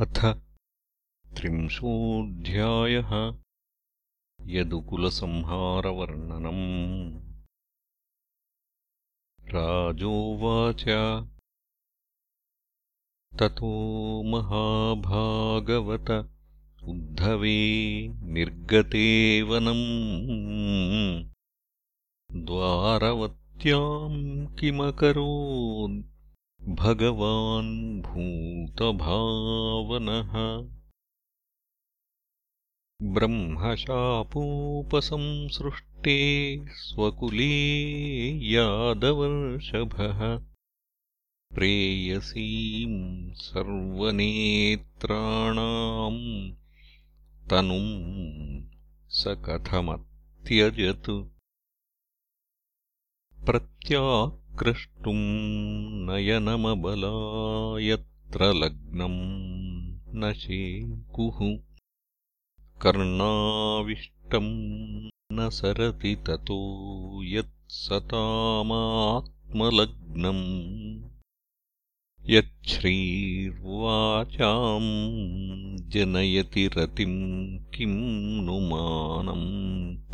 अथ त्रिंशोऽध्यायः यदुकुलसंहारवर्णनम्। राजोवाच। ततो महाभागवत उद्धवे निर्गते वनम्। द्वारवत्याम् किमकरोत् भगवान् भूतभावनः। ब्रह्मशापोपसंसृष्टे स्वकुले यादवर्षभः। प्रेयसीम् सर्वनेत्राणाम् तनुम् स कथमत्यजत् प्रत्याक्रष्टुम् नयनमबलायत्र लग्नम् न शेकुः कर्णाविष्टम् न सरति ततो यत्सतामात्मलग्नम् यच्छ्रीर्वाचाम् जनयति रतिम् किम् नु मानम्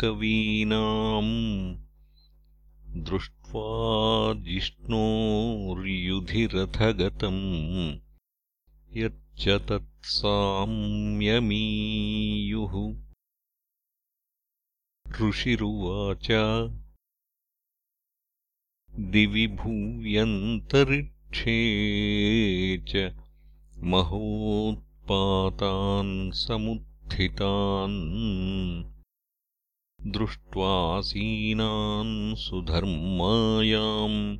कवीनाम् जिष्णोर्युधिरथगतम् यच्च तत्साम्यमीयुः ऋषिरुवाच। दिवि भूयन्तरिक्षे च महोत्पातान् समुत्थितान् दृष्ट्वासीनान् सुधर्मायाम्।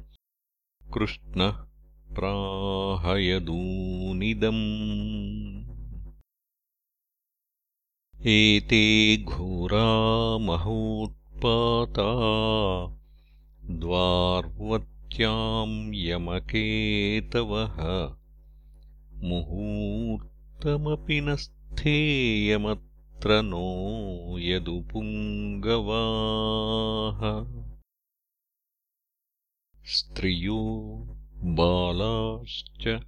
कृष्णः प्राहयदूनिदम्। एते घोरा महोत्पाता द्वार्वत्याम् यमकेतवः। मुहूर्तमपि न स्थेयमत् नो यदुपुङ्गवाः। स्त्रियो बालाश्च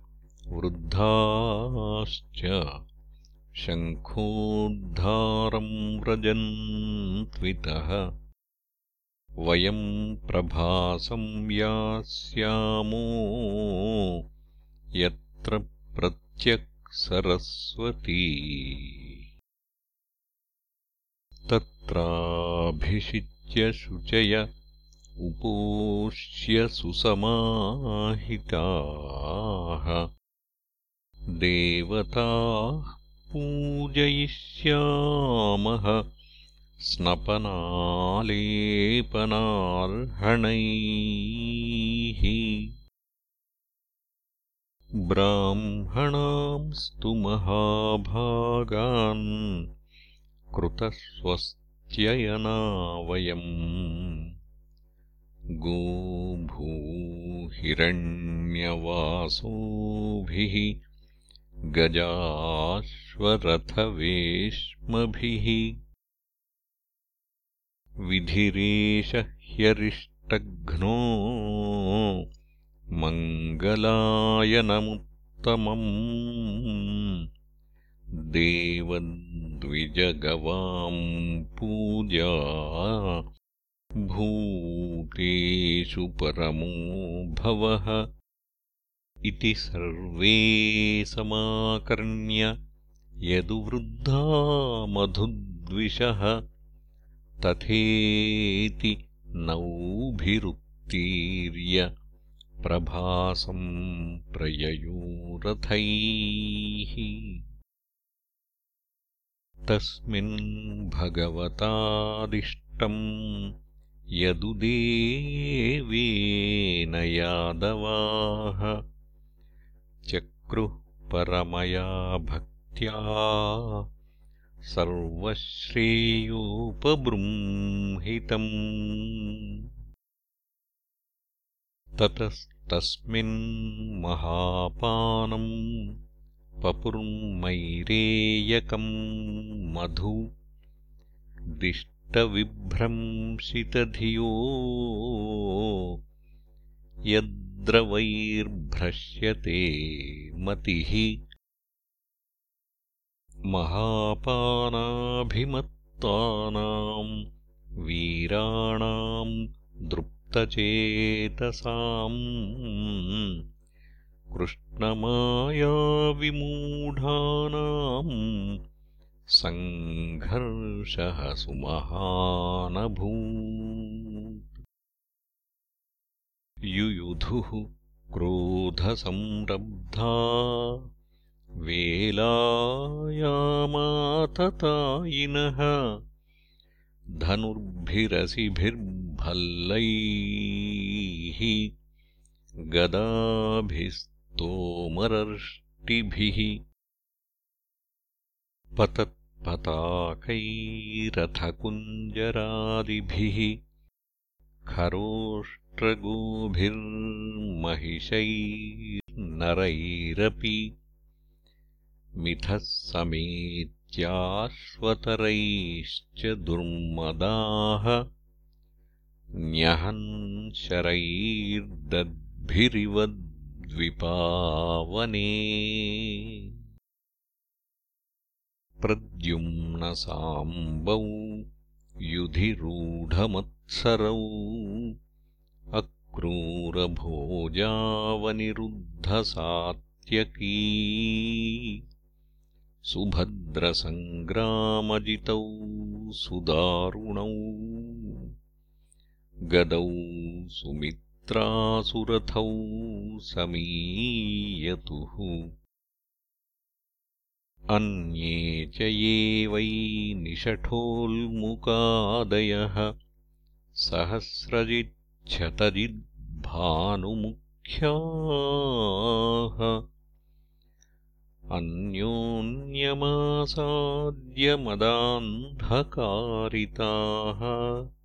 वृद्धाश्च शङ्खोद्धारम् व्रजन्त्वितः। वयम् प्रभासं यास्यामो यत्र प्रत्यक्सरस्वती तत्राभिषिच्य शुचय उपोष्य सुसमाहिताः। देवताः पूजयिष्यामः स्नपनालेपनार्हणैः। ब्राह्मणांस्तु महाभागान् कृतस्वस्त्ययना वयम् गोभूहिरण्यवासोभिः गजाश्वरथवेश्मभिः विधिरेष ह्यरिष्टघ्नो मङ्गलायनमुत्तमम् देवद्विजगवाम् पूजा भूतेषु परमो भवः। इति सर्वे समाकर्ण्य यदुवृद्धा मधुद्विषः तथेति नौभिरुत्तीर्य प्रभासम् प्रययोरथैः तस्मिन् भगवतादिष्टम् यदुदेवेन यादवाः। चक्रुः परमया भक्त्या सर्वश्रेयोपबृंहितम्। ततस्तस्मिन् महापानम् पपुर्मैरेयकम् मधु दिष्टविभ्रंशितधियो यद्रवैर्भ्रश्यते मतिः महापानाभिमत्तानाम् वीराणाम् दृप्तचेतसाम् कृष्णमायाविमूढानाम् सङ्घर्षः सुमहानभूत् युयुधुः क्रोधसंरब्धा वेलायामाततायिनः धनुर्भिरसिभिर्भल्लैः गदाभिस्तोमरर्ष्टिभिः पतत्पताकैरथकुञ्जरादिभिः खरोष्ट्रगोभिर्महिषैर्नरैरपि मिथः समेत्याश्वतरैश्च दुर्मदाः न्यहन् शरैर्दद्भिरिव द्विपावने। प्रद्युम्नसाम्बौ युधिरूढमत्सरौ अक्रूरभोजावनिरुद्धसात्यकी सुभद्रसङ्ग्रामजितौ सुदारुणौ गदौ सुमित्रासुरथौ समीयतुः। अन्ये च ये वै निषठोल्मुकादयः। सहस्रजिच्छतजिद्भानुमुख्याः। अन्योन्यमासाद्यमदान्धकारिताः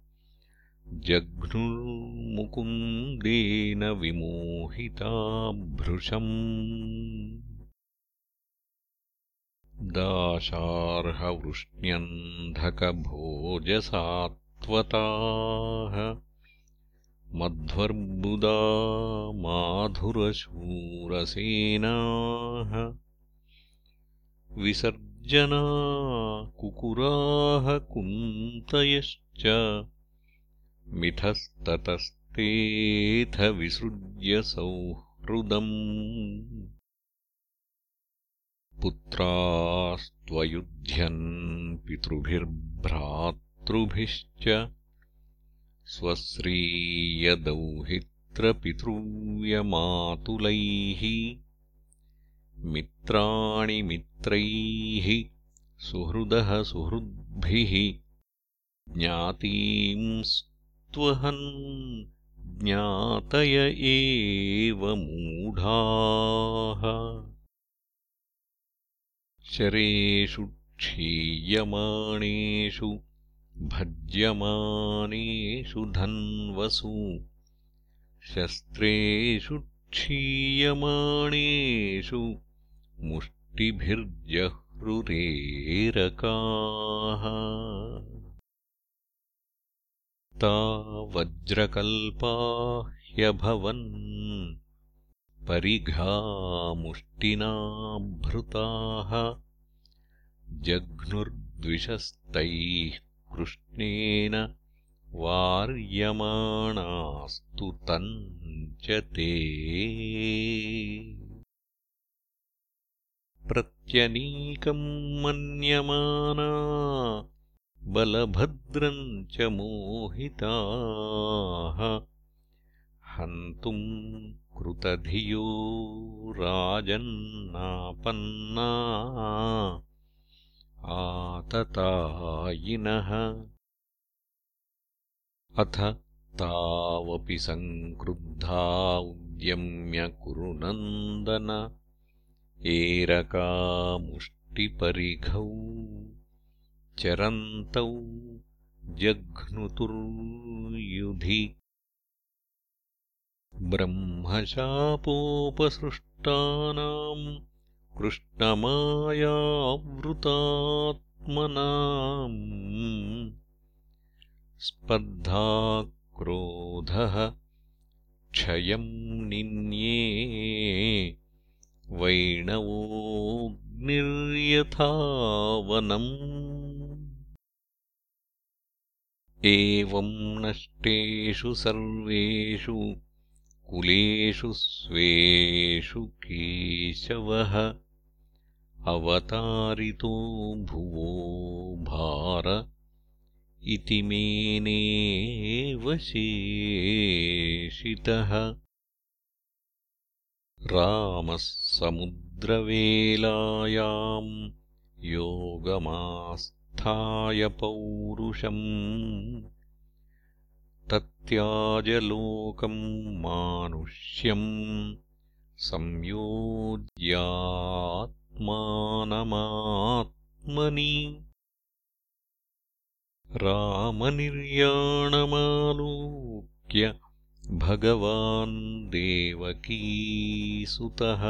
जघ्नुर्मुकुन्देन विमोहिता भृशम्। दाशार्हवृष्ण्यन्धकभोजसात्वताः मध्वर्बुदा माधुरशूरसेनाः। विसर्जना कुकुराः कुन्तयश्च मिथस्ततस्तेऽथ विसृज्य सौहृदम्। पुत्रास्त्वयुध्यन् पितृभिर्भ्रातृभिश्च स्वश्रीयदौहित्रपितृव्यमातुलैः मित्राणि मित्रैः सुहृदः सुहृद्भिः ज्ञातींस्त्वहन् ज्ञातय एव मूढाः। शरेषु क्षीयमाणेषु भज्यमानेषु धन्वसु शस्त्रेषु क्षीयमाणेषु मुष्टिभिर्जह्रुरेरकाः वज्रकल्पा ह्यभवन्। परिघामुष्टिनाभृताः जघ्नुर्द्विषस्तैः कृष्णेन वार्यमाणास्तु तम् च ते। प्रत्यनीकम् मन्यमाना बलभद्रम् च मोहिताः। हन्तुम् कृतधियो राजन्नापन्ना। आततायिनः। अथ तावपि सङ्क्रुद्धा उद्यम्य कुरुनन्दन। एरकामुष्टिपरिघौ चरन्तौ जघ्नुतुर्युधि। ब्रह्मशापोपसृष्टानाम् कृष्णमायावृतात्मनाम्। स्पर्धाक्रोधः क्षयम् निन्ये वैणवोऽग्निसंयुतः वनम् एवम् नष्टेषु सर्वेषु कुलेषु स्वेषु केशवः अवतारितो भुवो भार इति मेनेव शेषितः। रामः समुद्रवेलायाम् योगमास्थाय पौरुषम् तत्याजलोकम् मानुष्यम् संयोज्यात्मानमात्मनि रामनिर्याणमालोक्य भगवान् देवकीसुतः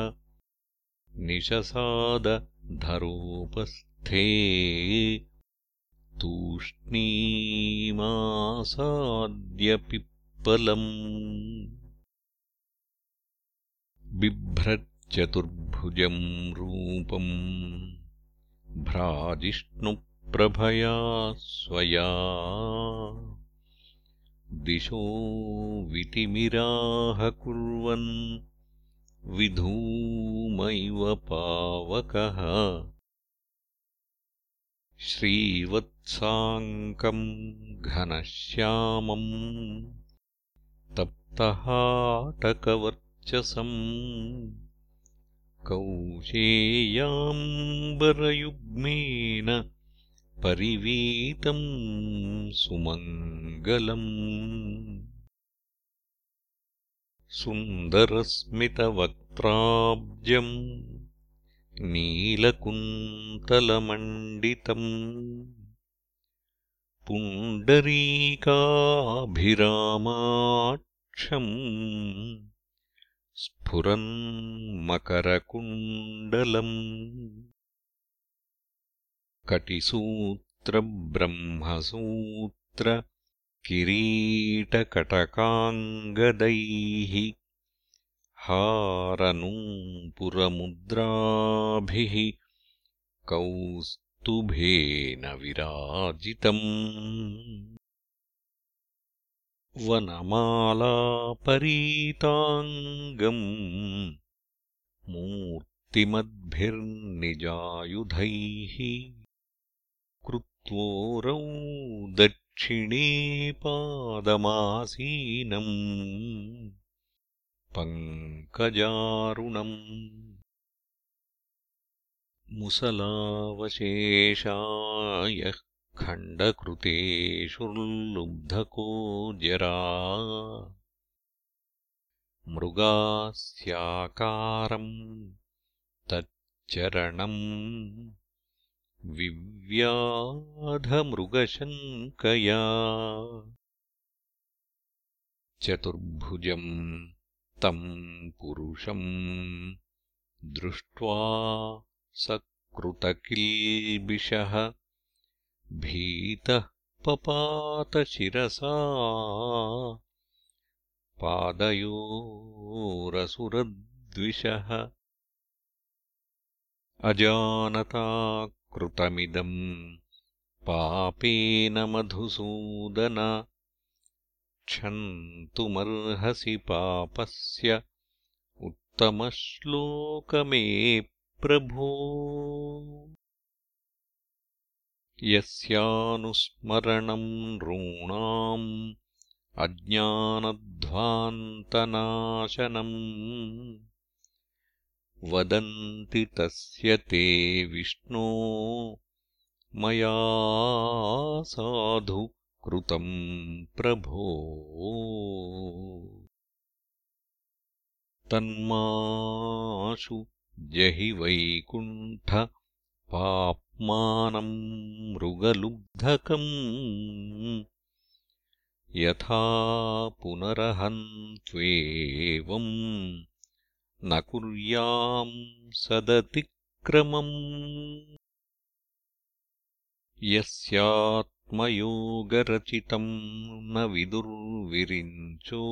निशसादधरोपस्थे तूष्णीमासाद्यपिप्पलम्। बिभ्रच्चतुर्भुजम् रूपम्। भ्राजिष्णुप्रभया स्वया। दिशो वितिमिराह कुर्वन् विधूमैव पावकः श्रीवत्साङ्कम् घनश्यामम् तप्तहाटकवर्चसम् कौशेयाम्बरयुग्मेन परिवीतम् सुमङ्गलम्। सुन्दरस्मितवक्त्राब्जम् नीलकुन्तलमण्डितम्। पुण्डरीकाभिरामाक्षम्। स्फुरन्मकरकुण्डलम् कटिसूत्रब्रह्मसूत्र किरीटकटकाङ्गदैः हारनूपुरमुद्राभिः कौस्तुभेन विराजितम्। वनमालापरीताङ्गम् मूर्तिमद्भिर्निजायुधैः कृत्वोरौ दक्षिणे पादमासीनम् पङ्कजारुणम्। मुसलावशेषायः खण्डकृतेषुर्लुब्धको जरा मृगास्याकारम् तच्चरणम्। विव्याधमृगशङ्कया। चतुर्भुजम् तम् पुरुषम्। दृष्ट्वा सकृतकिल्बिषः। भीतः पपातशिरसा। पादयोरसुरद्विषः। अजानता कृतमिदम् पापेन मधुसूदन क्षन्तुमर्हसि पापस्य उत्तमश्लोकमे प्रभो। यस्यानुस्मरणम् नॄणाम् अज्ञानध्वान्तनाशनम् वदन्ति तस्य ते विष्णो मया साधु कृतम् प्रभो। तन्माशु जहि वैकुण्ठ पाप्मानम् मृगलुब्धकम्। यथा पुनरहम् त्वेवम् न कुर्याम् सदतिक्रमम् यस्यात्मयोगरचितम् न विदुर्विरिञ्चो।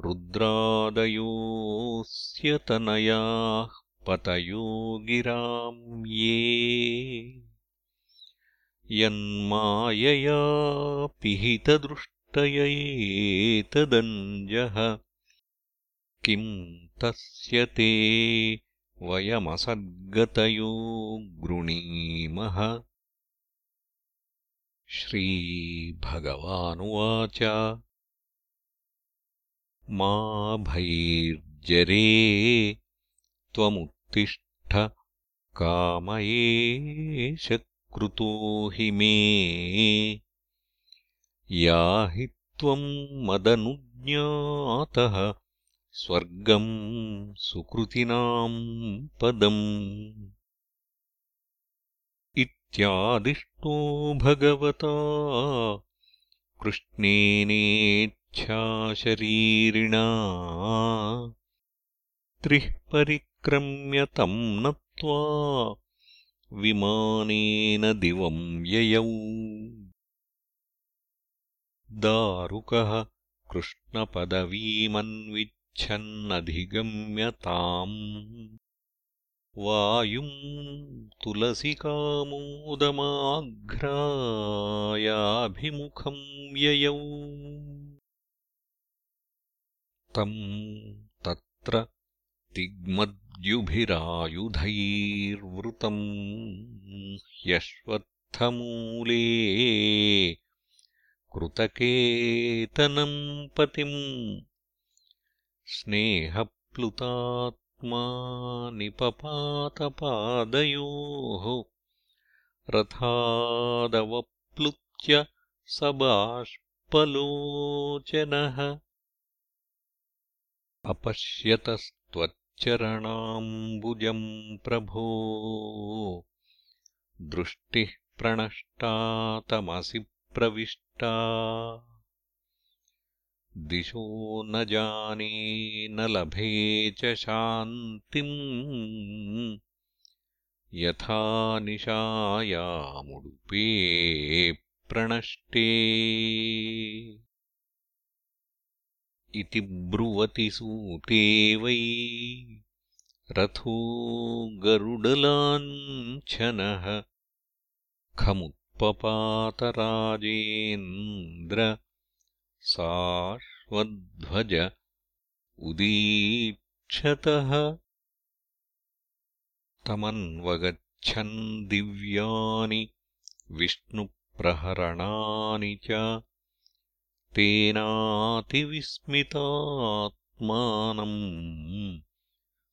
रुद्रादयोऽस्य तनयाः पतयो गिराम् ये। यन्मायया पिहितदृष्टयेतदञ्जः। किम् तस्य ते वयमसद्गतयो गृणीमः श्रीभगवानुवाच। मा भैर्जरे त्वमुत्तिष्ठ कामयेश कृतो हि मे। याहि त्वम् मदनुज्ञातः स्वर्गम् सुकृतिनाम् पदम् इत्यादिष्टो भगवता। कृष्णेनेच्छाशरीरिणा त्रिः परिक्रम्य तम् नत्वा विमानेन दिवम् ययौ। दारुकः कृष्णपदवीमन्विच्छन्नधिगम्यताम् वायुम् तुलसिकामोदमाघ्रायाभिमुखम् ययौ। तम् तत्र तिग्मद्युभिरायुधैर्वृतम् ह्यश्वत्थमूले कृतकेतनम् पतिम् स्नेहप्लुतात्मा निपपातपादयोः रथादवप्लुत्य स बाष्पलोचनः अपश्यतस्त्वच्चरणाम्बुजम् प्रभो दृष्टिः प्रणष्टा तमसि प्रविष्टा दिशो न जाने न लभे च शान्तिम्। यथा निशायामुडुपे प्रणष्टे। इति ब्रुवति सूते वै रथो गरुडलाञ्छनः। खमुत्पपातराजेन्द्र साश्वध्वज उदीक्षतः तमन्वगच्छन् दिव्यानि विष्णुप्रहरणानि च। तेनातिविस्मितात्मानम्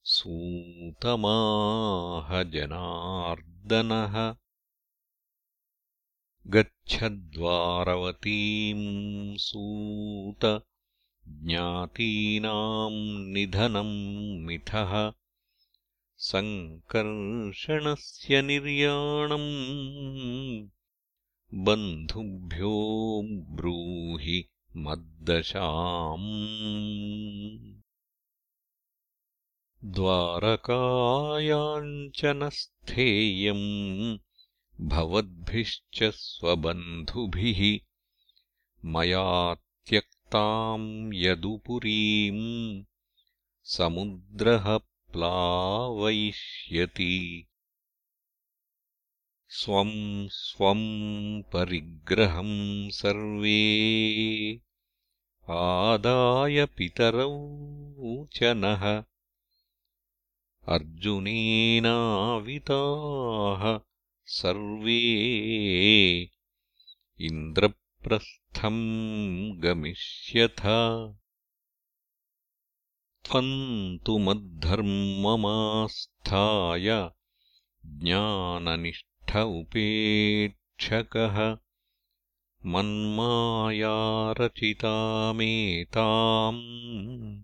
सूतमाहजनार्दनः गच्छद्वारवतीम् सूत ज्ञातीनाम् निधनम् मिथः। सङ्कर्षणस्य निर्याणम् बन्धुभ्यो ब्रूहि मद्दशाम्। द्वारकायाम् च न स्थेयम् भवद्भिश्च स्वबन्धुभिः मया त्यक्ताम् यदुपुरीम् समुद्रः प्लावयिष्यति। स्वम् स्वम् परिग्रहम् सर्वे आदाय पितरौ च नः अर्जुनेनाविताः सर्वे इन्द्रप्रस्थम् गमिष्यथ। त्वम् तु मद्धर्ममास्थाय ज्ञाननिष्ठ उपेक्षकः। मन्मायारचितामेताम्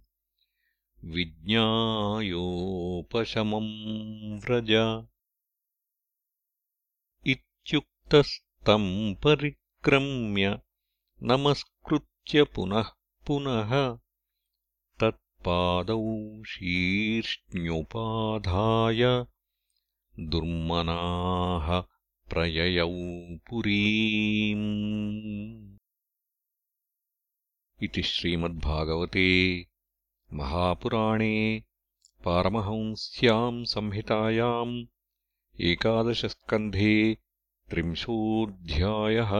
विज्ञायोपशमम् व्रज इत्युक्तस्तम् परिक्रम्य नमस्कृत्य पुनः पुनः तत्पादौ शीर्ष्ण्युपाधाय दुर्मनाः प्रययौ पुरीम्। इति श्रीमद्भागवते महापुराणे पारमहंस्याम् संहितायाम् एकादशस्कन्धे त्रिंशोऽध्यायः